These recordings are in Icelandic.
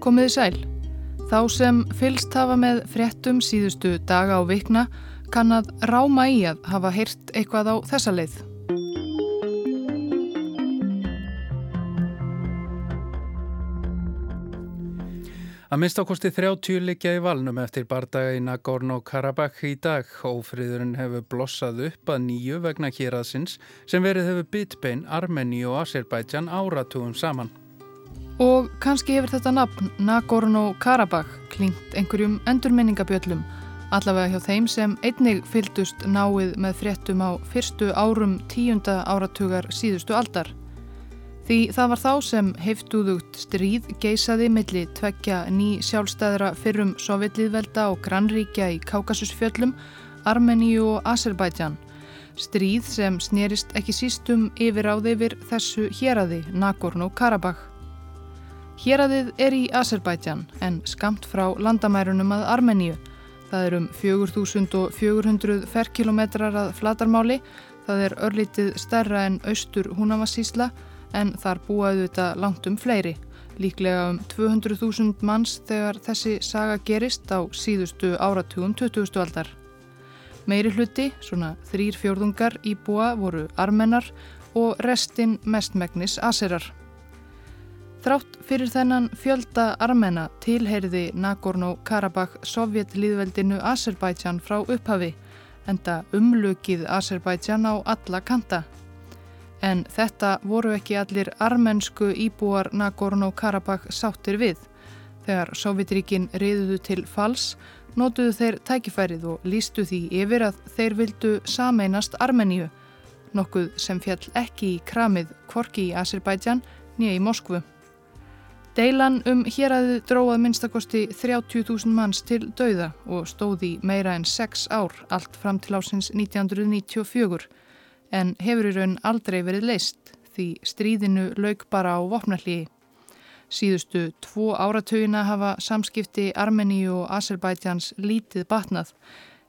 Komiði sæl. Þá sem fylst hafa með fréttum síðustu daga á vikna kann að ráma í að hafa heyrt eitthvað á þessa leið. Að minnst ákosti 30 likja í valnum eftir bardaga í Nagorno-Karabakh í dag. Ófriðurinn hefur blossað upp að nýju vegna héraðsins sem verið hefur bitbein Armeni og Azerbaijan áratugum saman. Og kannski hefur þetta nafn Nagorno-Karabakh klingt einhverjum endurminningabjöllum allavega hjá þeim sem einnig fyldust náið með fréttum á fyrstu árum tíunda áratugar síðustu aldar. Því það var þá sem heiftuðugt stríð geisaði milli tveggja ný sjálfstæðra fyrrum sovjetlýðvelda og grannríkja í Kaukasusfjöllum, Armeníu og Azerbaijan. Stríð sem snerist ekki sístum yfir á þeifir þessu héræði, Nagorno-Karabakh. Héræðið er í Azerbaijan en skamt frá landamærunum að Armeníu. Það er um 4400 ferkilometrar að flatarmáli, það er örlítið stærra en austur húnavassísla en þar búaðu þetta langt um fleiri, líklega um 200.000 manns þegar þessi saga gerist á síðustu áratugum 20. aldar. Meiri hluti, svona þrýr fjórðungar íbúa voru armennar og restinn mestmægnis aserar. Þrátt fyrir þennan fjölda armena tilheyriði Nagorno-Karabakh sovjetlýðveldinu Azerbaijan frá upphafi, enda umlukið Azerbaijan á alla kanta. En þetta voru ekki allir armensku íbúar Nagorno-Karabakh sáttir við. Þegar Sovjetríkin riðuðu til fals, nótuðu þeir tækifærið og lístu því yfir að þeir vildu sameinast Armeníu, nokkuð sem fjall ekki í kramið kvorki í Azerbaijan nýja í Moskvu. Deilan um héræðið dróað minnstakosti 30.000 manns til dauða og stóði meira en 6 ár allt fram til ásins 1994 en hefur í raun aldrei verið leist því stríðinu lauk bara á vopnallíi. Síðustu tvo áratögina hafa samskipti Armeníu og Azerbaijáns lítið batnað,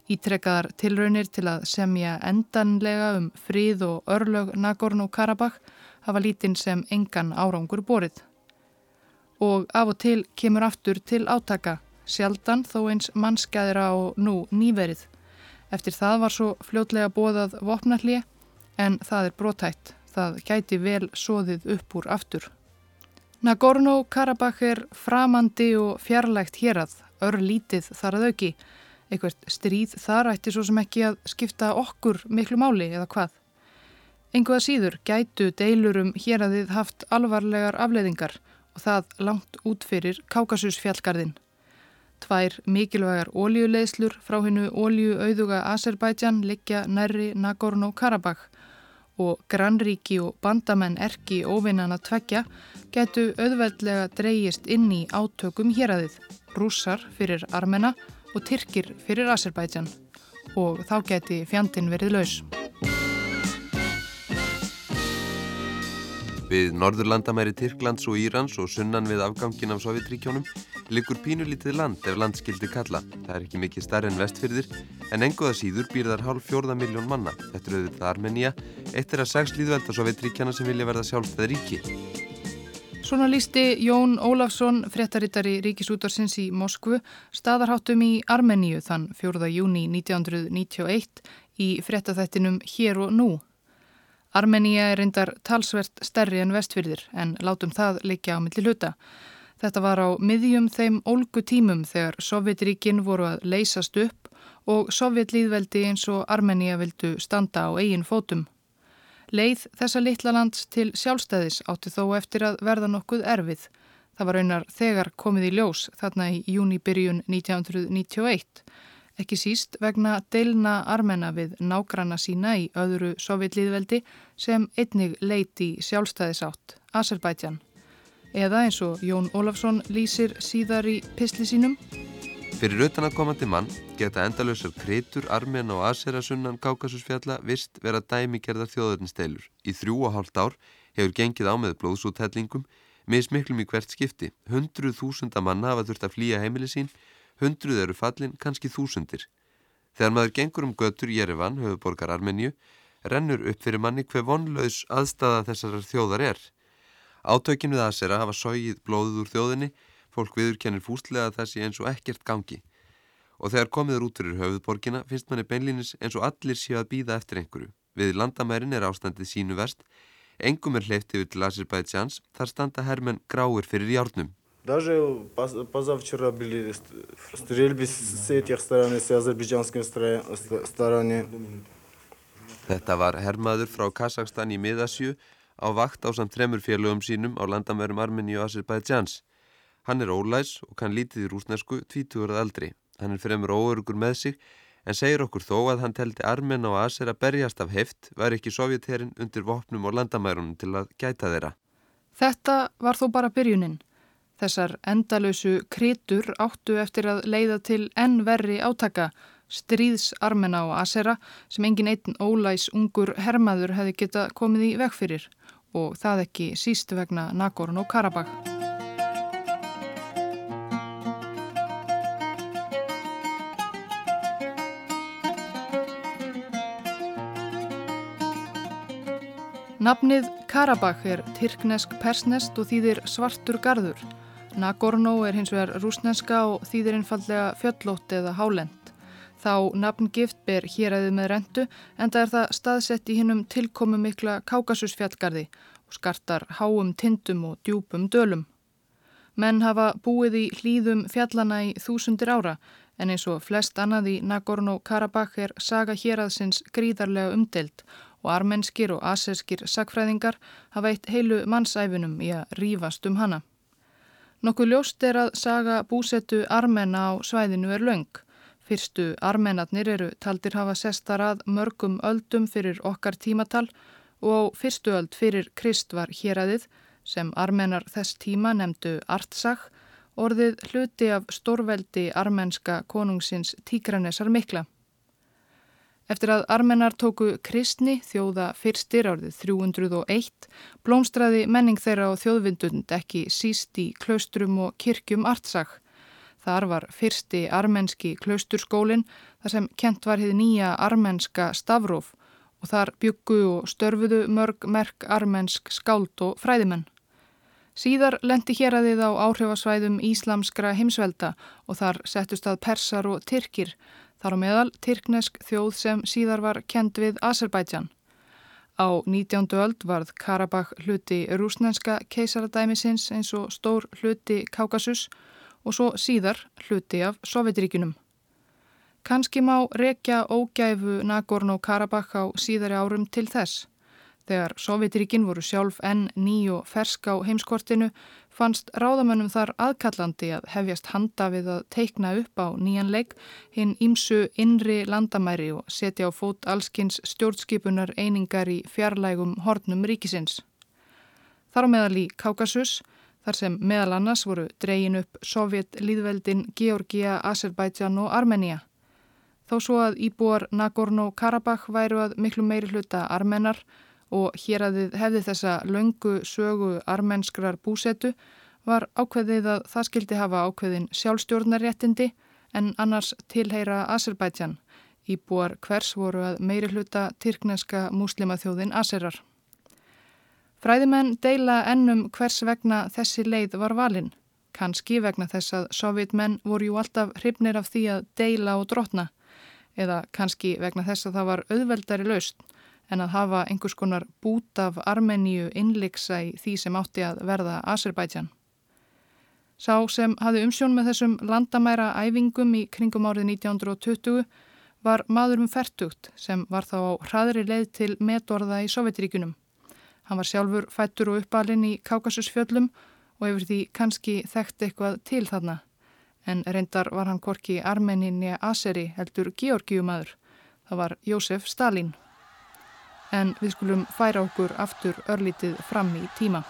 ítrekkaðar tilraunir til að semja endanlega um fríð og örlög Nagorno-Karabakh hafa lítinn sem engan árangur borið. Og af og til kemur aftur til átaka, sjaldan þó eins mannskæðira og nú nýverið. Eftir það var svo fljótlega bóðað vopnallíi en það er brotætt. Það gæti vel soðið upp úr aftur. Nagorno-Karabakh er framandi og fjarlægt hérað, örlítið þar að auki. Eitthvert stríð þar ætti svo sem ekki að skipta okkur miklu máli eða hvað. Enguða síður gætu deilurum héradið haft alvarlegar afleiðingar og það langt út fyrir Kákasusfjallgarðin. Tvær mikilvægar ólíuleiðslur frá hennu ólíuauðuga Azerbaijan liggja nærri Nagorno-Karabakh og grannríki og bandamenn erki óvinnan að tvekja getu auðveldlega dreyjist inn í átökum héræðið, rússar fyrir armena og tyrkir fyrir Azerbaijan og þá geti fjandin verið laus. Við norðurlandamæri Tyrklands og Írans og sunnan við afgangin af Sovjetríkjónum liggur pínulítið land ef landskildi kalla. Það er ekki mikið starri en vestfyrðir en engoða síður býrðar hálf fjórða miljón manna. Er auðvitað Armenia, eitt er að sex líðvelda Sovjetríkjana sem vilja verða sjálfstæð ríki. Svona lísti Jón Ólafsson, fréttarittari Ríkisútarsins í Moskvu, staðarháttum í Armeníu þann 4. júni 1991 í fréttaþættinum Hér og nú. Armeníja er reyndar talsvert stærri en vestfyrðir en látum það leikja á milli hluta. Þetta var á miðjum þeim ólgu tímum þegar Sovjetríkin voru að leysast upp og Sovjetlýðveldi eins og Armeníja vildu standa á eigin fótum. Leið þessa litla lands til sjálfstæðis átti þó eftir að verða nokkuð erfið. Það var raunar þegar komið í ljós þarna í júnibyrjun 1991 ekki síst vegna deilna armena við nágranna sína í öðru sovjetlýðveldi sem einnig leiti sjálfstæðisátt, Azerbaijan. Eða eins og Jón Ólafsson lýsir síðar í pisli sínum. Fyrir utanakomandi mann geta endalösar kritur, armena og aserasunnan Kákasusfjalla vist vera dæmigerðar þjóðurinsdeilur. Í þrjú og hálft ár hefur gengið á með blóðsúthellingum, mismiklum í hvert skipti. Hundruð þúsunda manna hafa þurft að flýja heimili sín Hundruð eru fallin, kannski þúsundir. Þegar maður gengur um götur Jerevan, höfuborgar Armeníu, rennur upp fyrir manni hver vonlaus aðstæða þessar þjóðar er. Átökin við Asera hafa sógið blóðuð úr þjóðinni, Fólk viðurkennir fúslega þessi eins og ekkert gangi. Og þegar komiður út fyrir höfuðborgina finnst manni beinlínis eins og allir séu að býða eftir einhverju. Við landamærin er ástandið sínu vest. Engum er hleyft yfir til Azerbaidsjans. Þar standa hermenn gráir fyrir járnum. Даже позавчера были стрельбы с этих сторон, с азербайджанской стороны. Þetta var hermaður frá Kazakstan í miðasju á vakt á samt tremur félögum sínum á landamærum Armeni og Azerbaidsjans. Hann er ólæs og kann lítið í rúsnesku 20 ára aldri. Hann er fremur óörugur með sig en segir okkur þó að hann teldi Armen og Aser að berjast af heft var ekki sovjetherrin undir vopnum og landamærunum til að gæta þeirra. Þetta var þó bara byrjunin. Þessar endalösu krytur áttu eftir að leiða til enn verri átaka stríðs Armena og Asera sem engin einn ólæs ungur hermaður hefði geta komið í veg fyrir og það ekki síst vegna Nagorn og Karabakh. Nafnið Karabakh er tyrknesk persnest og þýðir svartur gardur. Nagorno er hins vegar rúsneska og þýðir einfallega fjöllótt eða hálend. Þá nafngift ber hér aðið með rentu en það er það staðsett í hinnum tilkomu mikla Kákasusfjallgarði og skartar háum tindum og djúpum dölum. Menn hafa búið í hlýðum fjallana í þúsundir ára en eins og flest annað í Nagorno-Karabakh er saga hér aðsins gríðarlega umdelt og armenskir og aserskir sagfræðingar hafa eitt heilu mannsæfinum í að rýfast um hana. Nokkuð ljóst er að saga búsettu armena á svæðinu er laung. Fyrstu armenarnir eru taldir hafa sestar að mörgum öldum fyrir okkar tímatal og fyrstu öld fyrir Krist var héræðið sem armenar þess tíma nefndu Artsakh, orðið hluti af stórveldi armenska konungsins Tíkranesar mikla. Eftir að armenar tóku kristni þjóða fyrstir árið 301 blómstraði menning þeirra á þjóðvindund ekki síst í klaustrum og kirkjum Artsakh Þar var fyrsti armenski klausturskólinn þar sem kent var hið nýja armenska stafróf og þar byggu og störfuðu mörg merk armensk skáld og fræðimenn. Síðar lendi hér að þið á áhrifasvæðum íslamskra heimsvelda og þar settust að persar og tyrkir, þar á meðal tyrknesk þjóð sem síðar var kent við Azerbaijan. Á 19. öld varð Karabakh hluti rúsnenska keisaradæmisins eins og stór hluti Kaukasus og svo síðar hluti af Sovjetríkunum. Kanski má rekja ógæfu Nagorno-Karabakh á síðari árum til þess. Þegar Sovjetríkin voru sjálf enn ný og fersk á heimskortinu fannst ráðamönnum þar aðkallandi að hefjast handa við að teikna upp á nýjan leik hinn ímsu innri landamæri og setja á fót allskins stjórnskipunar einingar í fjarlægum hornum ríkisins. Þar á meðal í Kaukasus þar sem meðal annars voru dreyin upp Sovjet-líðveldin Georgia, Azerbaijan og Armenia. Þó svo að íbúar Nagorno-Karabakh væru að miklu meiri hluta armenar og hér að þið hefði þessa löngu sögu armenskrar búsetu var ákveðið að það skildi hafa ákveðin sjálfstjórnaréttindi en annars tilheyra Azerbaijan. Íbúar hvers voru að meiri hluta tyrkneska muslimaþjóðin Azerar. Fræðimenn deila ennum hvers vegna þessi leið var valinn. Kanski vegna þess að sovjetmenn voru jú alltaf hrifnir af því að deila og drotna. Eða kannski vegna þess að það var auðveldari laust en að hafa einhvers konar bút af Armeníu innleiksa í því sem átti að verða Azerbaijan. Sá sem hafi umsjón með þessum landamæra æfingum í kringum árið 1920 var maður um færtugt sem var þá á hraðri leið til metorða í Sovjetríkunum. Hann var sjálfur fættur og uppalinn í Kákasusfjöllum og hefur því kannski þekkt eitthvað til þarna. En reyndar var hann korki Armeninni Aseri heldur Georgiumadur. Það var Jósef Stalin. En við skulum færa okkur aftur örlítið fram í tíma.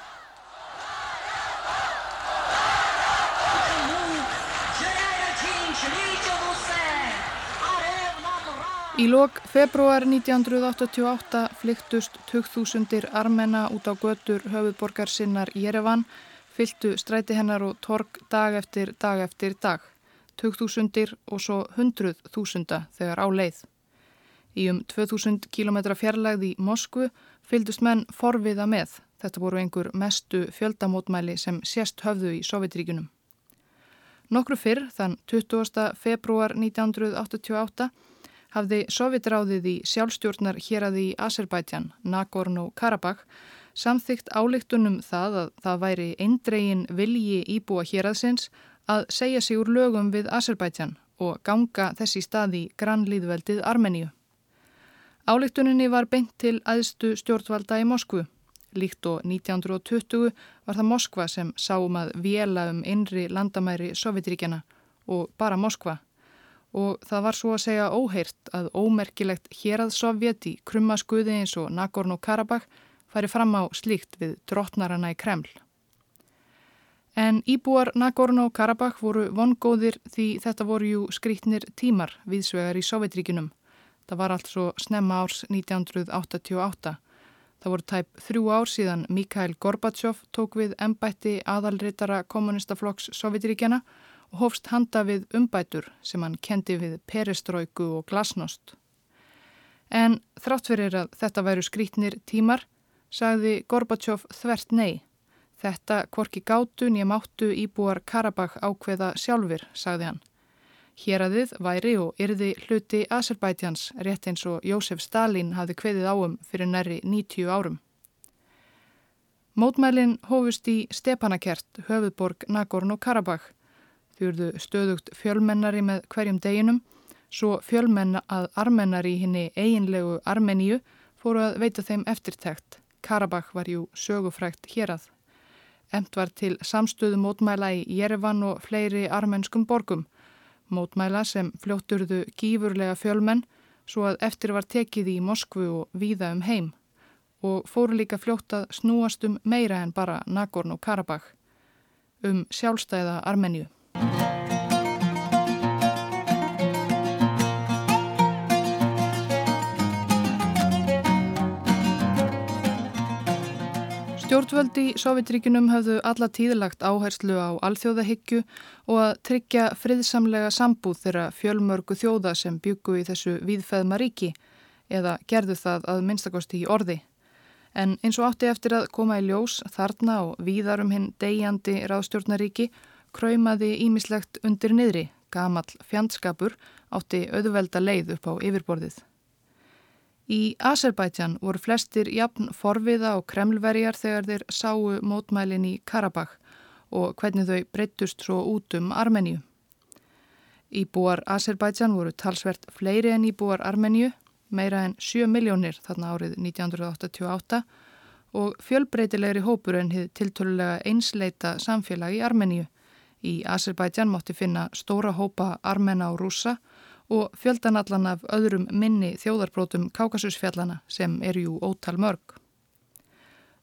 Í lok februar 1988 flyktust 2000 armena út á götur höfuðborgar sinnar Jerevan, fyltu stræti hennar og torg dag eftir dag eftir dag. 2000 og svo 100.000 þegar á leið. Í um 2000 km fjarlægð í Moskvu fylgdust menn forviða með. Þetta voru einhver mestu fjöldamótmæli sem sérst höfðu í Sovjetríkunum. Nokkru fyrr, þann 20. februar 1988, hafði Sovjetráðið í sjálfstjórnar hér að í Azerbaijan, Nagorno-Karabakh, samþygt álíktunum það að það væri eindregin vilji íbúa hér aðsins að segja sig úr lögum við Azerbaijan og ganga þessi staði grannlýðveldið Armeníu. Álíktuninni var beint til aðstu stjórnvalda í Moskvu. Líkt og 1920 var það Moskva sem sáum að vela um innri landamæri Sovjetríkjana og bara Moskva. Og það var svo að segja óheirt að ómerkilegt hér að Sovjet í krummaskuði eins og Nagorno-Karabakh færi fram á slíkt við drottnarana í Kreml. En íbúar Nagorno-Karabakh voru vongóðir því þetta voru jú skrítnir tímar viðsvegar í Sovjetríkinum. Það var allt svo snemma árs 1988. Það voru tæp þrjú ár síðan Mikhail Gorbachev tók við embætti aðalritara kommunistaflokks Sovjetríkjana og hófst handa við umbætur sem hann kendi við pereströyku og glasnost. En þrátt fyrir að þetta væru skrítnir tímar, sagði Gorbachev þvert nei. Þetta korki gátu nýjum áttu íbúar Karabakh ákveða sjálfur, sagði hann. Héradið væri og yrði hluti Azerbaidsjans rétt eins og Jósef Stalin hafði kveðið áum fyrir næri 90 árum. Mótmælin hófust í Stepanakert, höfuðborg Nagorno-Karabakh. Þjúrðu stöðugt fjölmennari með hverjum deginum, svo fjölmenna að armennari henni eiginlegu Armeníu fóru að veita þeim eftirtækt. Karabakh var jú sögufrækt hérað. Emt var til samstöðu mótmæla í Jerevan og fleiri armenskum borgum. Mótmæla sem fljótturðu gífurlega fjölmenn svo að eftir var tekið í Moskvu og víða um heim. Og fóru líka fljótt að snúast um meira en bara Nagorn og Karabakh. Um sjálfstæða Armenju. Stjórnvöld í Sovjetríkunum hafðu alla tíðlagt áherslu á alþjóðahyggju og að tryggja friðsamlega sambúð þeirra fjölmörgu þjóða sem byggu í þessu víðfæðma ríki eða gerðu það að minnstakosti í orði. En eins og átti eftir að koma í ljós þarna og víðarum hinn degjandi ráðstjórnaríki kröymaði ímislegt undir niðri, gamal fjandskapur átti auðvelda leið upp á yfirborðið. Í Azerbaijan voru flestir jafn forviða og kremlverjar þegar þeir sáu mótmælin í Karabakh og hvernig þau breyttust svo út um Armeníu. Íbúar Azerbaijan voru talsvert fleiri en íbúar Armeníu, meira en 7 miljónir þarna árið 1988 og fjölbreytilegri hópur en hið tiltölulega einsleita samfélag í Armeníu. Í Azerbaijan mátti finna stóra hópa armena og rúsa og fjöldanallan af öðrum minni þjóðarbrótum Kákasusfjallana sem er jú ótal mörg.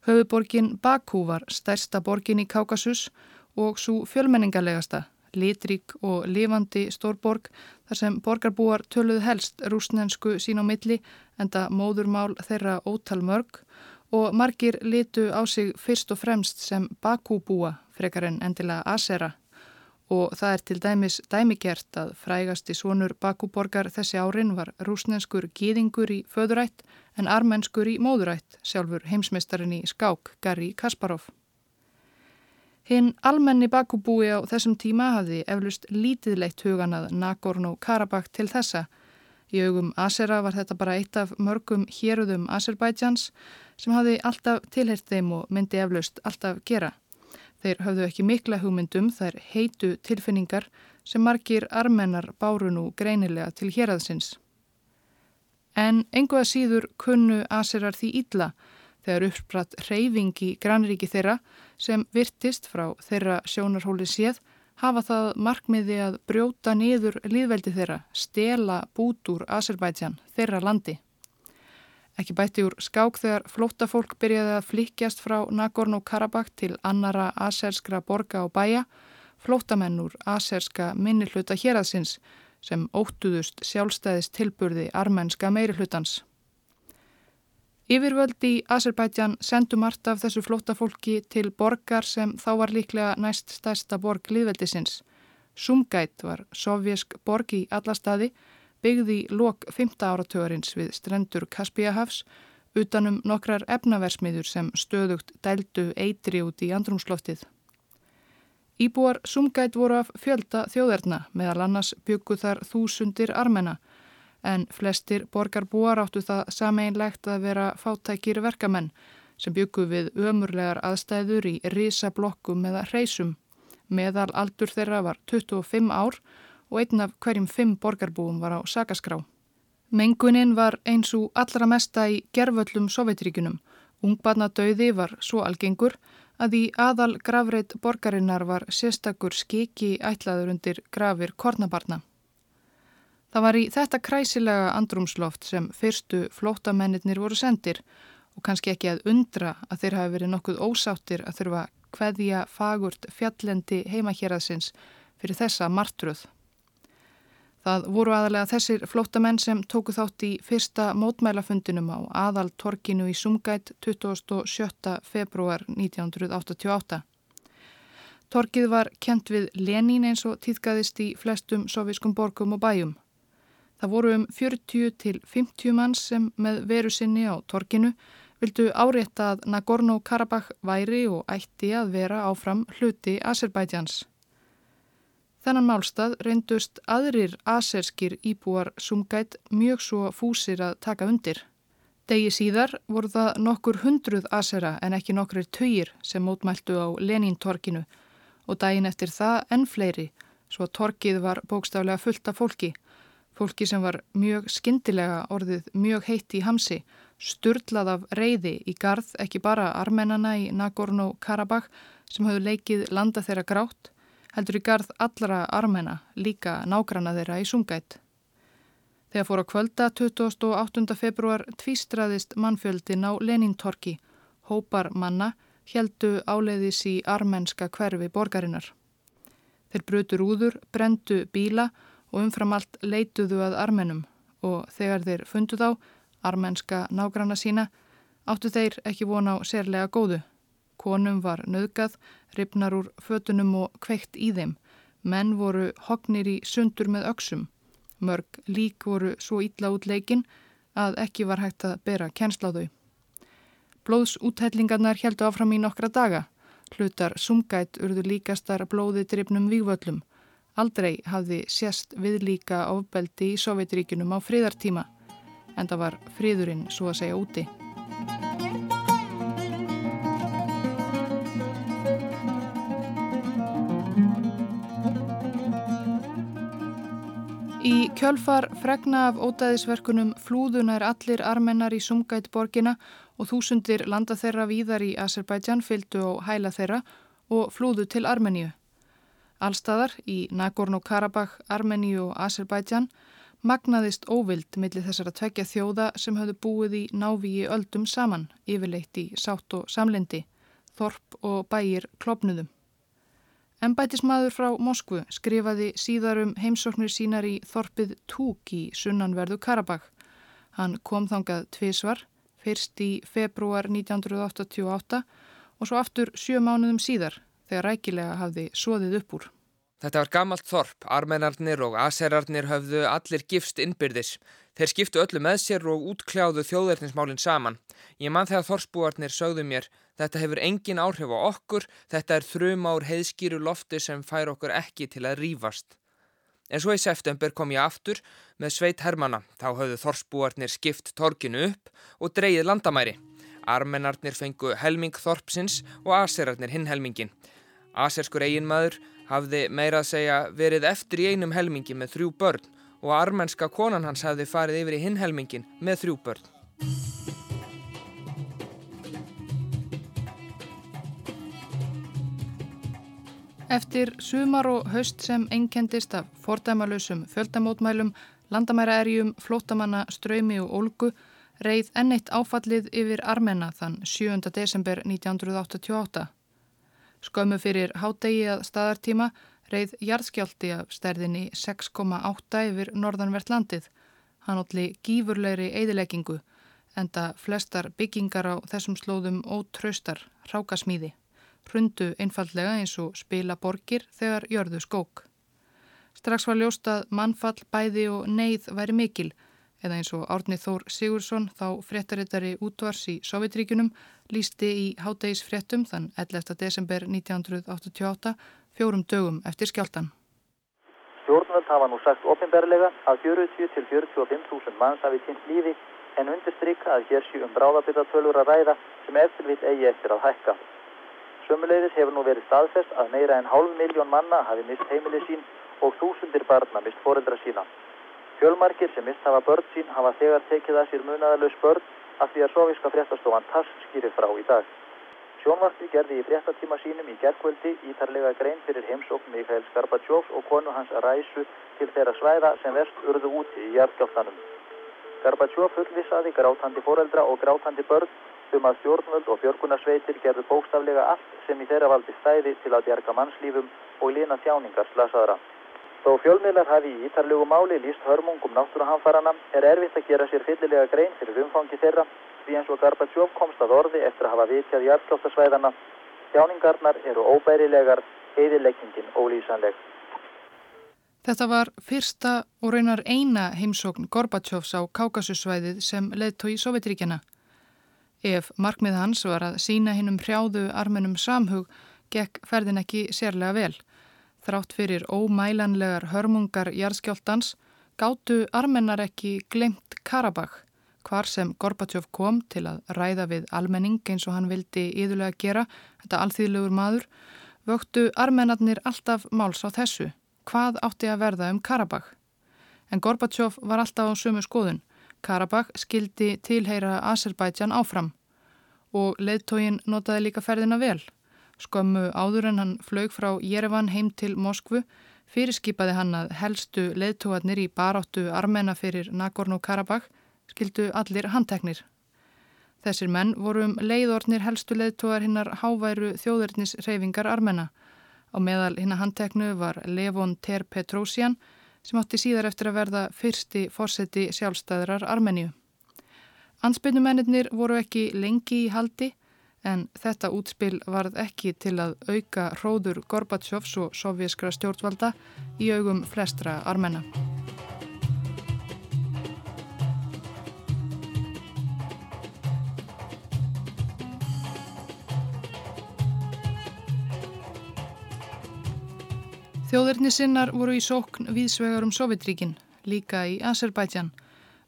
Höfuborgin Bakú var stærsta borgin í Kákasus og svo fjölmenningalegasta, litrík og lifandi stórborg þar sem borgarbúar töluð helst rúsnensku sín á milli enda móðurmál þeirra ótal mörg og margir litu á sig fyrst og fremst sem Bakúbúa frekar en endilega Asera og það er til dæmis dæmigert að frægasti svonur Bakúborgar þessi árin var rúsnenskur gýðingur í föðurætt en armenskur í móðurætt, sjálfur heimsmeistarin í skák Gary Kasparov. Hinn almenni Bakúbúi á þessum tíma hafði eflust lítiðleitt hugan að Nagorno-Karabakh til þessa. Í augum Asera var þetta bara eitt af mörgum héruðum Azerbaidsjans sem hafði alltaf tilhert þeim og myndi eflust alltaf gera. Þeir höfðu ekki mikla hugmyndum þær heitu tilfinningar sem margir armennar báru nú greinilega til héraðsins. En enguða síður kunnu asirar því ítla þegar uppspratt reyfing í grannríki þeirra sem virtist frá þeirra sjónarhóli séð hafa það markmiði að brjóta niður líðveldi þeirra, stela bút úr Azerbaijan, þeirra landi. Ekki bætti úr skák þegar flóttafólk byrjaði að flikjast frá Nagorno-Karabakh til annara aserskra borga og bæja, flóttamenn úr aserska minnilhuta héraðsins sem óttuðust sjálfstæðist tilburði armenska meirihlutans. Yfirvöld í Azerbaijan sendu margt af þessu flóttafólki til borgar sem þá var líklega næst stærsta borg liðveldisins. Sumgait var sovjersk borg í alla staði byggði lok 5. áratörins við strendur Kaspíahafs utanum nokkrar efnaversmiður sem stöðugt dældu eitri út í andrumsloftið. Íbúar sumgætt voru af fjölda þjóðerna meðal annars byggu þar þúsundir armena en flestir borgarbúar áttu það sameinlegt að vera fátækir verkamenn sem byggu við ömurlegar aðstæður í risablokkum eða reysum. Meðal aldur þeirra var 25 ár og einn af hverjum fimm borgarbúum var á sakaskrá. Mengunin var eins og allra mesta í gerföllum Sovjetríkunum. Ungbarnadauði var svo algengur að í aðal gravreit borgarinnar var sérstakur skiki ætlaður undir grafir kornabarna. Það var í þetta kræsilega andrumsloft sem fyrstu flótamennir voru sendir og kannski ekki að undra að þeir hafi verið nokkuð ósáttir að þurfa hveðja fagurt fjallendi heimahjeraðsins fyrir þessa martruð. Það voru aðalega þessir flótamenn sem tóku þátt í fyrsta mótmælafundinum á aðal torkinu í Sumgætt 27. februar 1988. Torkið var kent við Lenín eins og týðgæðist í flestum sovískum borgum og bæjum. Það voru um 40 til 50 manns sem með veru sinni á torkinu vildu árétta að Nagorno-Karabakh væri og ætti að vera áfram hluti Azerbaiджans. Þennan málstað reyndust aðrir aserskir íbúar sumgætt mjög svo fúsir að taka undir. Degi síðar voru það nokkur hundruð asera en ekki nokkur töyir sem mótmæltu á Lenín-torkinu og daginn eftir það enn fleiri svo að torkið var bókstaflega fullt af fólki Fólki sem var mjög skindilega orðið mjög heitt í hamsi, sturlað af reyði í garð ekki bara armennana í Nagorno-Karabakh sem hafðu leikið landa þeirra grátt, heldur í garð allara armenna, líka nágrana þeirra í sungætt. Þegar fór á kvölda 28. februar tvístraðist mannfjöldin á Lenintorki, hópar manna, heldu áleiðis í armenska hverfi borgarinnar. Þeir brutur úður, brendu bíla og umfram allt leituðu að armenum og þegar þeir fundu þá, armenska nágranna sína, áttu þeir ekki vona á sérlega góðu. Konum var nöðgað, ripnar úr fötunum og kveikt í þeim. Menn voru hognir í sundur með öksum. Mörg lík voru svo ítla út leikin að ekki var hægt að bera kennsla á þau. Blóðsúthellingarnar heldu áfram í nokkra daga. Hlutar sumgætt urðu líkastar blóði drifnum vývöllum. Aldrei hafði sérst viðlíka ofbeldi í Sovjetríkunum á fríðartíma en það var fríðurinn svo að segja úti. Í kjölfar fregna af ótaðisverkunum flúðunar allir armennar í Sumgætt borgina og þúsundir landa þeirra víðar í Azerbaijan fylgdu á hæla þeirra og flúðu til Armeníu. Allstaðar í Nagorno-Karabakh, Armeníu og Azerbaijan magnaðist óvild millir þessara tvekja þjóða sem höfðu búið í návíi öldum saman, yfirleitt í sátt og samlendi, þorp og bæir klopnuðum. Embætismadur frá Moskvu skrifaði síðarum heimsóknir sínar í þorpið Túk í sunnanverðu Karabakh. Hann kom þangað tvísvar, fyrst í februar 1988 og svo aftur sjö mánuðum síðar þegar rækilega hafði svoðið upp úr. Þetta var gammalt þorp, armenarnir og aserarnir höfðu allir gifst innbyrðis. Þeir skiptu öllu með sér og útkljáðu þjóðverðnismálinn saman. Ég mann þegar þorspúarnir sögðu mér, þetta hefur engin áhrif á okkur, þetta er þrjum ár heiðskýru lofti sem fær okkur ekki til að rýfast. En svo í september kom ég aftur með sveit hermana, þá höfðu þorspúarnir skipt torkinu upp og dreyið landamæri. Armenarnir fengu helming þorpsins og aserarnir hinn helmingin. Aserskur eiginmaður hafði meira að segja verið eftir í einum helmingi með þrjú börn og armenska konan hans hafði farið yfir í hinn helmingin með þrjú börn. Eftir sumar og haust sem einkendist af fordæmalösum fjöldamótmælum, landamæraerjum, flótamanna, ströymi og olgu reið enneitt áfallið yfir Armena þann 7. desember 1988. Skömmu fyrir hádegi að staðartíma reið jarðskjálti af stærðinni 6,8 yfir norðanvert landið. Hann allir gífurlegri eðileggingu enda flestar byggingar á þessum slóðum ótraustar, rákasmíði. Hrundu einfallega eins og spila borgir þegar jörðu skók. Strax var ljóstað mannfall, bæði og neyð væri mikil eða eins og Árni Þór Sigursson þá fréttarittari útvars í Sovjetríkunum lísti í hádegis fréttum þann 11. desember 1988 fjórum dögum eftir skjáltan. Stjórnvöld hafa nú sagt ofinberlega að 40 til 45.000 manns hafi týnt lífi en undirstrykka að hér sé um bráðabyrðatölur að ræða sem eftir vill eigi eftir að hækka. Sömuleiðis hefur nú verið staðfest að meira en hálf miljón manna hafi mist heimili sín og þúsundir barna mist foreldra sína. Fjölmarkir sem mist hafa börn sín hafa þegar tekið að sér munaðalös börn að því að soviska fréttastofan TASS skýrir frá í dag. Sjónvarpi gerði í fréttatíma sínum í gerðkvöldi ítarlega grein fyrir heimsókn Mikael Skarbatsjófs og konu hans ræsu til þeirra svæða sem verst urðu úti í hjartgjáltanum. Skarbatsjóf fullvisaði grátandi foreldra og grátandi börn um að stjórnvöld og björgunarsveitir gerðu bókstaflega allt sem í þeirra valdi stæði til að bjarga mannslífum og lína þjáningar slasaðra. Þó fjölmiðlar hafi í ítarlegu máli líst hörmungum náttúruhanfarana er erfitt að gera sér fyllilega grein fyrir umfangi þeirra því eins og Gorbachev komst að orði eftir að hafa vitjað hjartlóttasvæðana. Þjáningarnar eru óbærilegar, heiðileggingin ólýsanleg. Þetta var fyrsta og raunar eina heimsókn Gorbachevs á Kákasusvæðið sem leðtói í Sovjetríkjana. Ef markmið hans var að sína hinn um hrjáðu armenum samhug, gekk ferðin ekki sérlega vel. Þrátt fyrir ómælanlegar hörmungar jarðskjáltans gáttu armennar ekki glemt Karabakh hvar sem Gorbachev kom til að ræða við almenning eins og hann vildi yðurlega gera, þetta alþýðlegur maður, vöktu armennarnir alltaf máls á þessu. Hvað átti að verða um Karabakh? En Gorbachev var alltaf á sömu skoðun. Karabakh skildi tilheyra Azerbaijan áfram og leðtógin notaði líka ferðina vel. Skömmu áður en hann flög frá Jerevan heim til Moskvu fyrirskipaði hann að helstu leðtógarnir í baráttu armena fyrir Nagorno-Karabakh skildu allir handteknir. Þessir menn voru um leiðornir helstu leiðtógar hinnar háværu þjóðurnis reyfingar armena. Á meðal hinnar handteknu var Levon Ter Petrosian sem átti síðar eftir að verða fyrsti fórseti sjálfstæðrar Armeníu. Ansbyrnumennir voru ekki lengi í haldi en þetta útspil varð ekki til að auka hróður Gorbatsjófs og sovjískra stjórnvalda í augum flestra armena. Þjóðurni sinnar voru í sókn viðsvegar um Sovjetríkin, líka í Azerbaijan.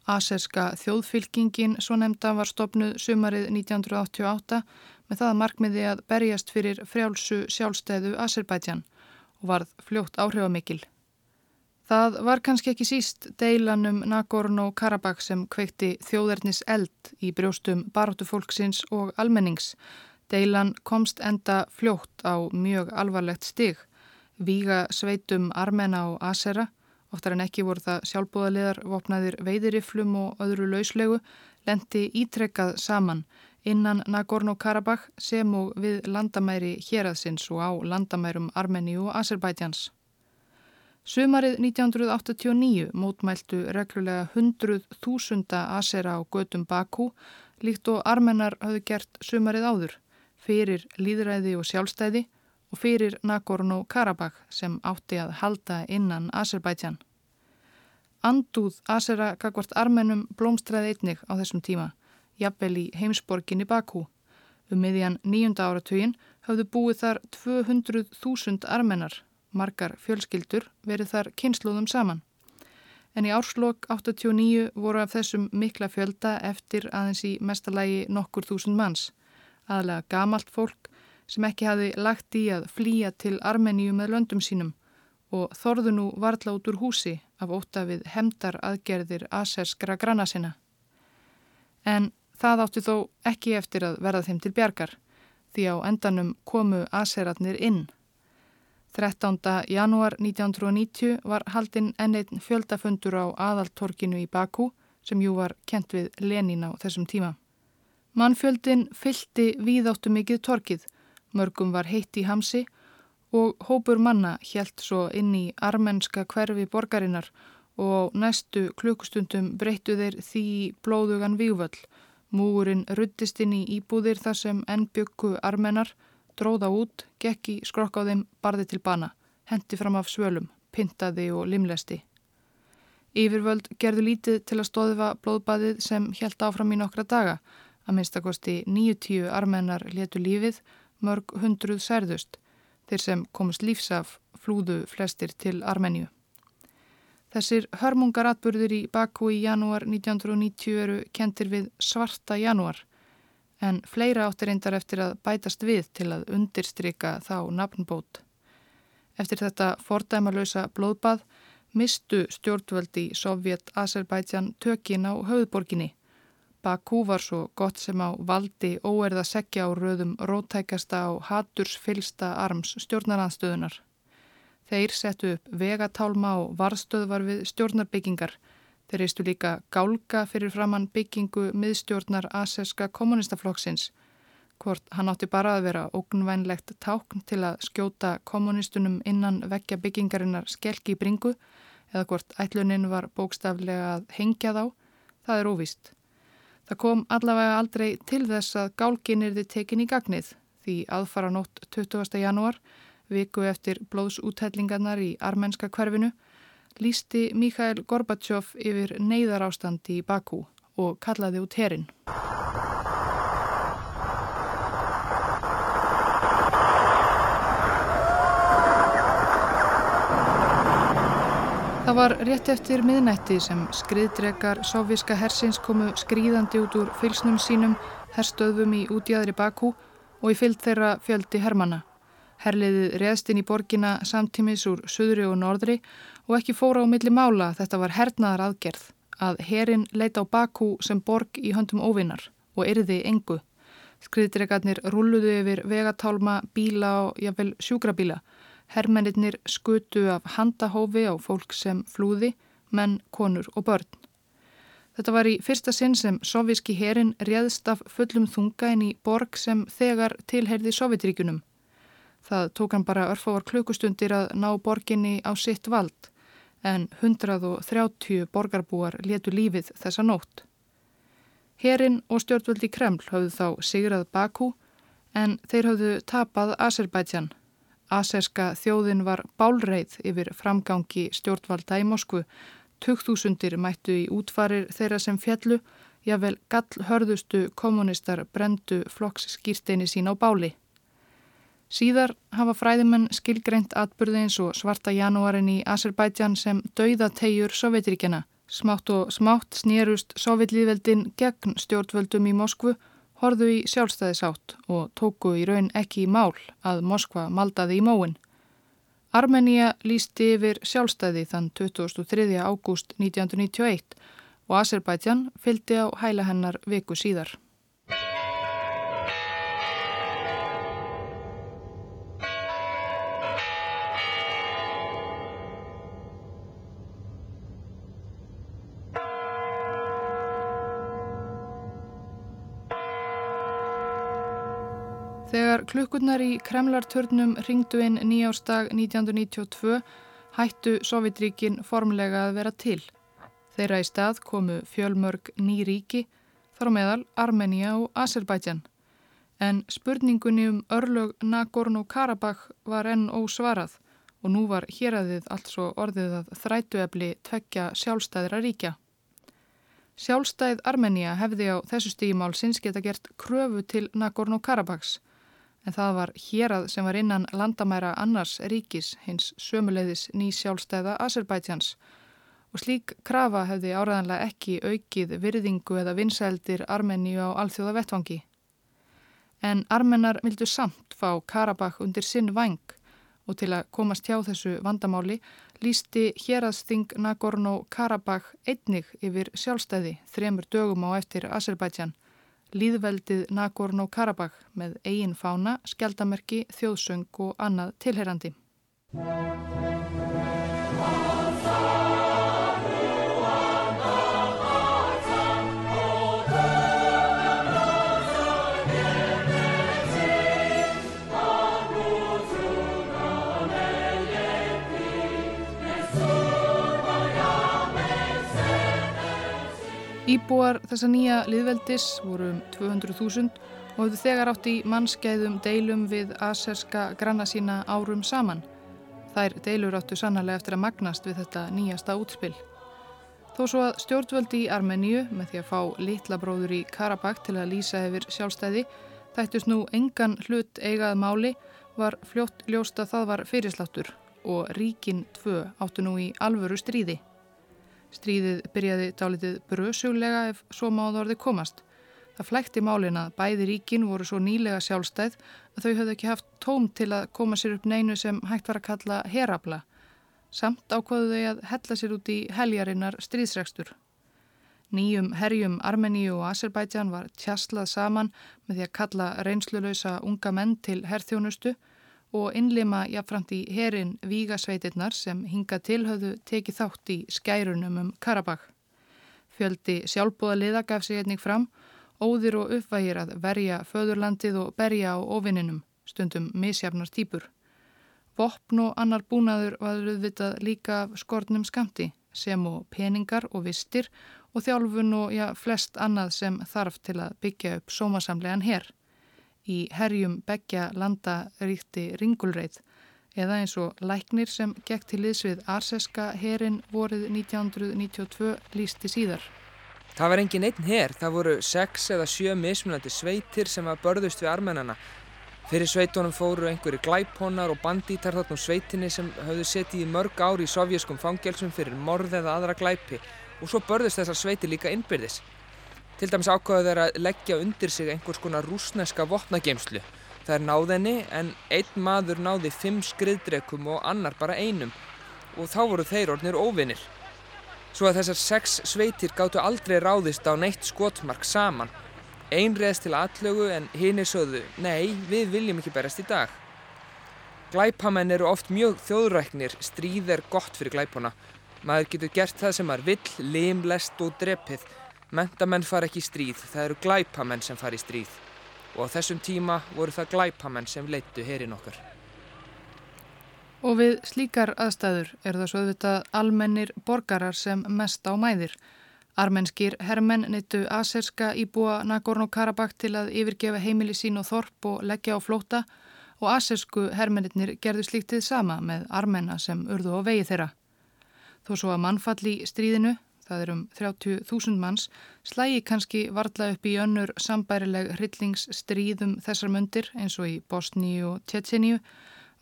Aserska þjóðfylkingin, svo nefnda, var stopnuð sumarið 1988 með það markmiði að berjast fyrir frjálsu sjálfstæðu Azerbaijan og varð fljótt áhrifamikil. Það var kannski ekki síst deilanum Nagorno-Karabakh sem kveikti þjóðarnis eld í brjóstum baróttufólksins og almennings. Deilan komst enda fljótt á mjög alvarlegt stig víga sveitum Armena og Asera, oftar en ekki voru það sjálfbúðaliðar vopnaðir veiðiriflum og öðru lauslegu, lendi ítrekkað saman innan Nagorno-Karabakh sem og við landamæri héraðsins og á landamærum Armeni og Azerbaiджans. Sumarið 1989 mótmæltu reglulega 100.000 Asera á götum Bakú líkt og armenar hafðu gert sumarið áður fyrir líðræði og sjálfstæði og fyrir Nagorno-Karabakh sem átti að halda innan Azerbaijan. Andúð Azera kakvart armenum blómstræði einnig á þessum tíma, jafnvel í heimsborginni Bakú. Um miðjan nýjunda áratugin hafðu búið þar 200.000 armenar, margar fjölskyldur, verið þar kynsluðum saman. En í árslokk 89 voru af þessum mikla fjölda eftir aðeins í mestalagi nokkur þúsund manns, aðlega gamalt fólk sem ekki hafi lagt í að flýja til Armeníu með löndum sínum og þorðu nú varla út úr húsi af óta við hemdar aðgerðir aserskra granna sinna. En það áttu þó ekki eftir að verða þeim til bjargar því á endanum komu aseratnir inn. 13. janúar 1990 var haldinn enneitt fjöldafundur á aðaltorkinu í Bakú sem jú var kent við Lenin á þessum tíma. Mannfjöldin fylti víðáttu mikið torkið Mörgum var heitt í hamsi og hópur manna hjælt svo inn í armenska hverfi borgarinnar og næstu klukkustundum breyttu þeir því blóðugan vývöll. Múurinn ruttist inn í íbúðir þar sem ennbyggu armenar, dróða út, gekki, skrokk á þeim, barði til bana, hendi fram af svölum, pintaði og limlesti. Yfirvöld gerðu lítið til að stóðfa blóðbaðið sem hjælt áfram í nokkra daga. Að minnstakosti 90 armenar letu lífið mörg hundruð særðust. þeir sem komist lífsaf flúðu flestir til Armenju. Þessir hörmungaratburður í Baku í janúar 1990 eru kentir við svarta janúar en fleira áttir reyndar eftir að bætast við til að undirstryka þá nafnbót. Eftir þetta fordæmalösa blóðbað mistu stjórnvöldi Sovjet-Azerbaijan tökin á höfðborginni. Bakú var svo gott sem á valdi óerða sekja á röðum rótækasta á hatursfylsta arms stjórnaranstöðunar. Þeir settu upp vegatálma og varstöðvar við stjórnarbyggingar. Þeir reistu líka gálga fyrir framann byggingu miðstjórnar aserska kommunistaflokksins hvort hann átti bara að vera ógnvænlegt tákn til að skjóta kommunistunum innan vekja byggingarinnar skelki í bringu eða hvort ætlunin var bókstaflega að hengja þá, það er óvist. Það kom allavega aldrei til þess að gálgin er þið tekin í gagnið því aðfara nótt 20. janúar, viku eftir blóðsúthellingarnar í armenska hverfinu, lísti Mikael Gorbachev yfir neyðar ástandi í Bakú og kallaði út herinn. Það var rétt eftir miðnætti sem skriðdrekar sovjíska hersins komu skrýðandi út úr fylsnum sínum herstöðum í útjæðri Bakú og í fyllt þeirra fjöldi hermana. Herliðið reðst inn í borgina samtímis úr söðri og norðri og ekki fóra á milli mála þetta var hernaðar aðgerð að herin leita á Bakú sem borg í höndum óvinnar og erði engu. Skriðdrekarnir rulluðu yfir vegatálma, bíla og jáfnvel sjúkrabíla Hermennir skutu af handahófi á fólk sem flúði, menn, konur og börn. Þetta var í fyrsta sinn sem sovíski herin réðst af fullum þunga inn í borg sem þegar tilherði Sovjetríkunum. Það tók hann bara örfávar klukkustundir að ná borginni á sitt vald en 130 borgarbúar letu lífið þessa nótt. Herin og stjórnvöldi Kreml hafðu þá sigrað Bakú en þeir hafðu tapað Azerbaijan Aserska þjóðin var bálreið yfir framgangi stjórnvalda í Moskvu. Tugþúsundir mættu í útfarir þeirra sem fjallu, jável gall hörðustu kommunistar brendu flokks skýrsteini sín á báli. Síðar hafa fræðimenn skilgreint atbyrði eins og svarta janúarin í Azerbaijan sem dauðategjur Sovjetiríkjana. Smátt og smátt snýrust Sovjetlíðveldin gegn stjórnvöldum í Moskvu horðu í sjálfstæðisátt og tóku í raun ekki í mál að Moskva maldaði í móin. Armenia lísti yfir sjálfstæði þann 23. ágúst 1991 og Azerbaijan fylgdi á hæla hennar viku síðar. Þegar klukkurnar í Kremlartörnum ringdu inn nýjástag 1992 hættu Sovjetríkin formlega að vera til. Þeirra í stað komu fjölmörg ný ríki, þar á meðal Armenia og Azerbaijan. En spurningunni um örlög Nagorno-Karabakh var enn ósvarað og nú var hér aðið altså orðið að þrætuefli tvekja sjálfstæðra ríkja. Sjálfstæð Armenia hefði á þessu stígimálsins geta gert kröfu til Nagorno-Karabakhs en það var hérað sem var innan landamæra annars ríkis hins sömuleiðis ný sjálfstæða Azerbaidsjans og slík krafa hefði áraðanlega ekki aukið virðingu eða vinsældir Armeníu á alþjóða vettvangi. En armenar vildu samt fá Karabakh undir sinn vang og til að komast hjá þessu vandamáli lísti héraðsting Nagorno-Karabakh einnig yfir sjálfstæði þremur dögum á eftir Azerbaidsjan líðveldið Nagorno-Karabakh með eigin fána, skjaldamerki, þjóðsöng og annað tilherrandi. Íbúar þessa nýja liðveldis voru um 200.000 og höfðu þegar átt í mannskeiðum deilum við aserska granna sína árum saman. Þær deilur áttu sannarlega eftir að magnast við þetta nýjasta útspill. Þó svo að stjórnvöldi í Armeníu með því að fá litla bróður í Karabakh til að lýsa yfir sjálfstæði þættust nú engan hlut eigað máli var fljótt ljóst að það var fyrirsláttur og ríkin tvö áttu nú í alvöru stríði. Stríðið byrjaði dálitið bröðsuglega ef svo máða orði komast. Það flækti málin að bæði ríkin voru svo nýlega sjálfstæð að þau höfðu ekki haft tóm til að koma sér upp neinu sem hægt var að kalla herabla. Samt ákvaðu þau að hella sér út í heljarinnar stríðsregstur. Nýjum herjum Armeníu og Azerbaijan var tjaslað saman með því að kalla reynslulösa unga menn til herþjónustu og innlima jáfnframt í herin Vígasveitirnar sem hinga tilhauðu tekið þátt í skærunum um Karabakh. Fjöldi sjálfbúða liða gaf sig einnig fram óðir og uppvægir að verja föðurlandið og berja á ofinninum, stundum misjafnar týpur. Vopn og annar búnaður var viðvitað líka af skortnum skamti, sem og peningar og vistir og þjálfun og já, flest annað sem þarf til að byggja upp sómasamlegan herr. Í herjum begja landa ríkti ringulreið, eða eins og læknir sem gekk til liðsvið Arseska herin vorið 1992 lísti síðar. Það var engin einn hér, það voru sex eða sjö mismunandi sveitir sem var börðust við armennana. Fyrir sveitunum fóru einhverju glæphónar og bandítar þarna á sveitinni sem höfðu setið í mörg ári í sovjaskum fangelsum fyrir morð eða aðra glæpi og svo börðust þessar sveiti líka innbyrðis. Til dæmis ákvaðu þeir að leggja undir sig einhvers konar rúsneska vopnageimslu. Það er náðinni en einn maður náði fimm skriðdrekum og annar bara einum og þá voru þeir orðnir óvinnir. Svo að þessar sex sveitir gáttu aldrei ráðist á neitt skotmark saman. Einn reðst til aðlögu en hinn er sögðu, nei, við viljum ekki berast í dag. Glæpamenn eru oft mjög þjóðræknir, stríð er gott fyrir glæpuna. Maður getur gert það sem maður vill, limlest og drepið. Mentamenn far ekki í stríð, það eru glæpamenn sem far í stríð. Og á þessum tíma voru það glæpamenn sem leittu herin okkar. Og við slíkar aðstæður er það svo auðvitað almennir borgarar sem mest á mæðir. Armenskir hermenn neyttu aserska íbúa Nagorno-Karabakh til að yfirgefa heimili sín og þorp og leggja á flóta og asersku hermennir gerðu slíktið sama með armenna sem urðu á vegi þeirra. Þó svo að mannfall í stríðinu, það er um 30.000 manns, slægi kannski varla upp í önnur sambærileg hryllingsstríðum þessar mundir eins og í Bosníu og Tjetjeníu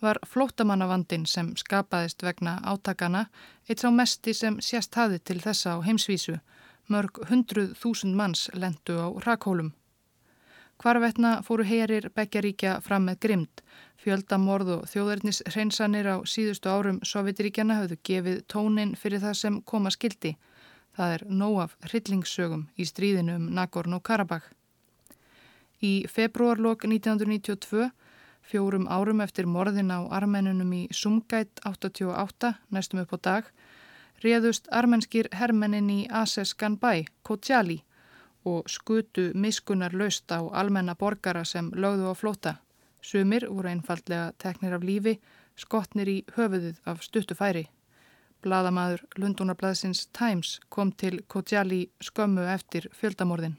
var flótamannavandin sem skapaðist vegna átakana eitt sá mesti sem sérst hafi til þessa á heimsvísu. Mörg hundruð þúsund manns lendu á rakhólum. Hvarvetna fóru heyrir Beggjaríkja fram með grimd. Fjöldamorð og þjóðarnis hreinsanir á síðustu árum Sovjetiríkjana hafðu gefið tónin fyrir það sem koma skildi. Það er nóg af hryllingssögum í stríðinu um Nagorno-Karabakh. Í februarlokk 1992 Fjórum árum eftir morðin á armennunum í Sumgætt 88, næstum upp á dag, réðust armennskir hermennin í Aseskan bæ, Kotjali, og skutu miskunar löst á almenna borgara sem lögðu á flóta. Sumir voru einfallega teknir af lífi, skotnir í höfuðuð af stuttufæri. Bladamadur Lundunarbladsins Times kom til Kotjali skömmu eftir fjöldamorðin.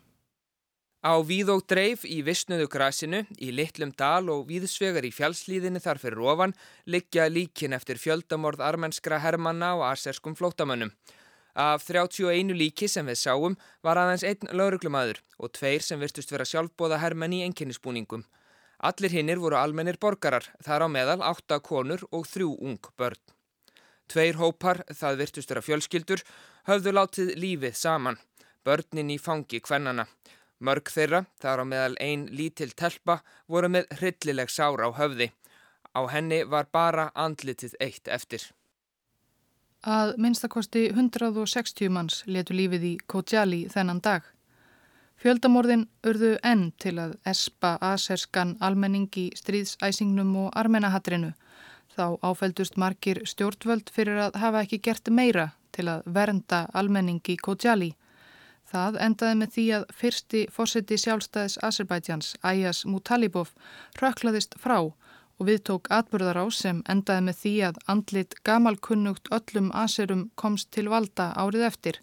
Á víð og dreif í vissnuðu grasinu, í litlum dal og víðsvegar í fjálslíðinu þar fyrir ofan liggja líkin eftir fjöldamorð armenskra hermanna og aserskum flótamönnum. Af 31 líki sem við sáum var aðeins einn lauruglumadur og tveir sem virtust vera sjálfbóða hermenn í enginnispúningum. Allir hinnir voru almennir borgarar, þar á meðal átta konur og þrjú ung börn. Tveir hópar, það virtust vera fjölskyldur, höfðu látið lífið saman, börnin í fangi kvennana. Mörg þeirra, þar á meðal einn lítil telpa, voru með hryllileg sára á höfði. Á henni var bara andlitið eitt eftir. Að minnstakosti 160 manns letu lífið í Kojali þennan dag. Fjöldamorðin urðu enn til að espa aserskan almenning í stríðsæsingnum og armenahatrinu. Þá áfældust margir stjórnvöld fyrir að hafa ekki gert meira til að vernda almenning í Kojali. Það endaði með því að fyrsti fórseti sjálfstæðis Azerbaidsjans, Ayas Mutalibov, rökklaðist frá og viðtók atbyrðar á sem endaði með því að andlit gamalkunnugt öllum Azerum komst til valda árið eftir.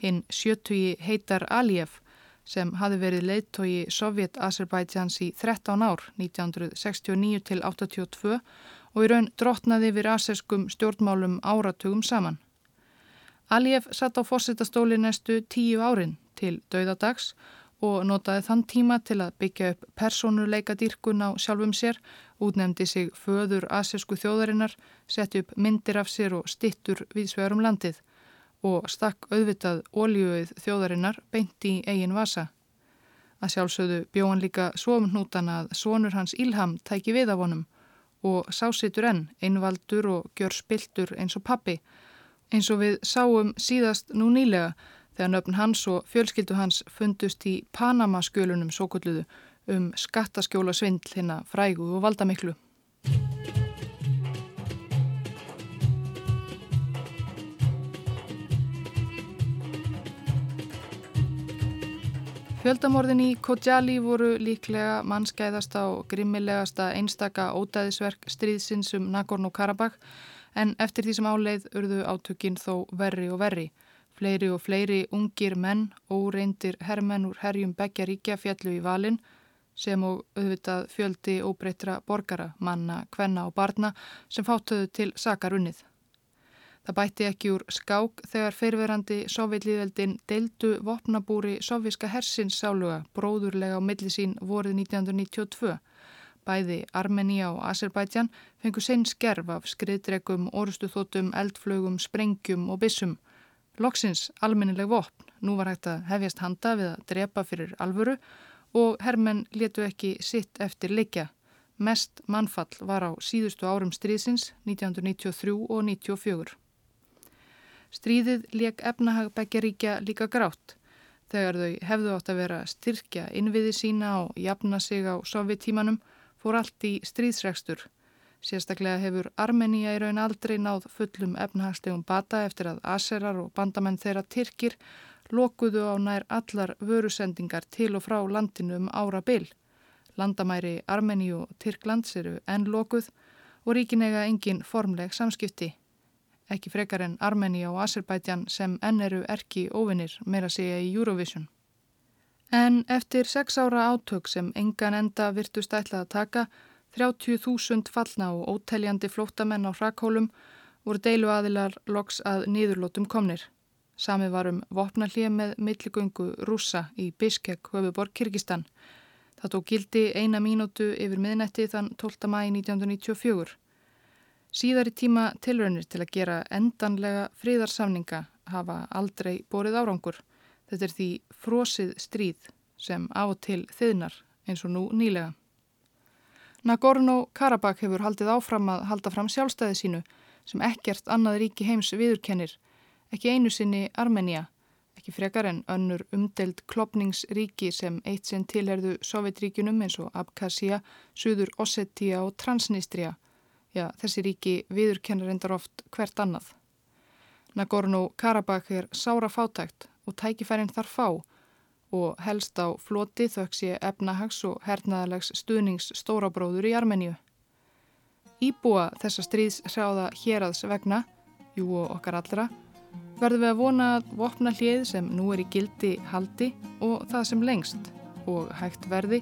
Hinn sjötugi heitar Aliyev sem hafi verið leittói Sovjet-Azerbaidsjans í 13 ár, 1969 til 82 og í raun drotnaði við aserskum stjórnmálum áratugum saman. Aliyev satt á fórsetastóli næstu tíu árin til dauðadags og notaði þann tíma til að byggja upp personuleika dýrkun á sjálfum sér, útnefndi sig föður asesku þjóðarinnar, setti upp myndir af sér og stittur við svegarum landið og stakk auðvitað ólíuð þjóðarinnar beint í eigin vasa. Að sjálfsögðu bjóðan líka svofnútan að sonur hans Ílham tæki við af honum og sásitur enn, einvaldur og gjör spiltur eins og pappi, eins og við sáum síðast nú nýlega þegar nöfn hans og fjölskyldu hans fundust í Panama-skjölunum svo kulluðu um skattaskjóla svindl hérna frægu og valdamiklu. Fjöldamorðin í Kojali voru líklega mannskæðasta og grimmilegasta einstaka ódæðisverk stríðsins um Nagorno-Karabakh en eftir því sem áleið urðu átökinn þó verri og verri. Fleiri og fleiri ungir menn, óreindir herrmenn úr herjum begja ríkja fjallu í valin sem og auðvitað fjöldi óbreytra borgara, manna, kvenna og barna sem fáttöðu til sakarunnið. Það bætti ekki úr skák þegar feirverandi sovjetlíðveldin deildu vopnabúri sovjíska hersins sáluga bróðurlega á millisín vorið 1992. Bæði Armenia og Azerbaijan fengu sen skerf af skriðdregum, orustuþótum, eldflögum, sprengjum og bissum. Loksins almennileg vopn, nú var hægt að hefjast handa við að drepa fyrir alvöru og herrmenn letu ekki sitt eftir leikja. Mest mannfall var á síðustu árum stríðsins 1993 og 1994. Stríðið leik efnahag begjaríkja líka grátt þegar þau hefðu átt að vera styrkja innviði sína og jafna sig á sovjetímanum fór allt í stríðsregstur Sérstaklega hefur Armenia í raun aldrei náð fullum efnahagslegum bata eftir að aserar og bandamenn þeirra Tyrkir lokuðu á nær allar vörusendingar til og frá landinu um ára byll. Landamæri Armeni og Tyrklands eru enn lokuð og ríkinega engin formleg samskipti. Ekki frekar en Armeni og Azerbaijan sem enn eru erki óvinnir meira segja í Eurovision. En eftir sex ára átök sem engan enda virtust ætlað að taka 30.000 fallna og óteljandi flóttamenn á hrakkólum voru deilu aðilar loks að niðurlótum komnir. Sami var um vopnallið með milligöngu rúsa í Biskek, höfuborg Kyrkistan. Það tók gildi eina mínútu yfir miðnetti þann 12. mæi 1994. Síðar í tíma tilraunir til að gera endanlega fríðarsamninga hafa aldrei borið árangur. Þetta er því frosið stríð sem á til þiðnar eins og nú nýlega. Nagorno-Karabakh hefur haldið áfram að halda fram sjálfstæði sínu sem ekkert annað ríki heims viðurkennir, ekki einu sinni Armenia, ekki frekar en önnur umdelt klopningsríki sem eitt sinn tilherðu Sovjetríkunum eins og Abkhazia, Suður Ossetia og Transnistria. Já, þessi ríki viðurkennir endar oft hvert annað. Nagorno-Karabakh er sára fátækt og tækifærin þar fá og helst á floti þauks ég efnahags og hernaðalegs stuðnings stórabróður í Armeníu. Íbúa þessa stríðs hráða hérads vegna, jú og okkar allra, verðum við að vona að vopna hlið sem nú er í gildi haldi og það sem lengst og hægt verði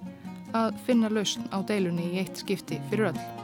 að finna lausn á deilunni í eitt skipti fyrir öll.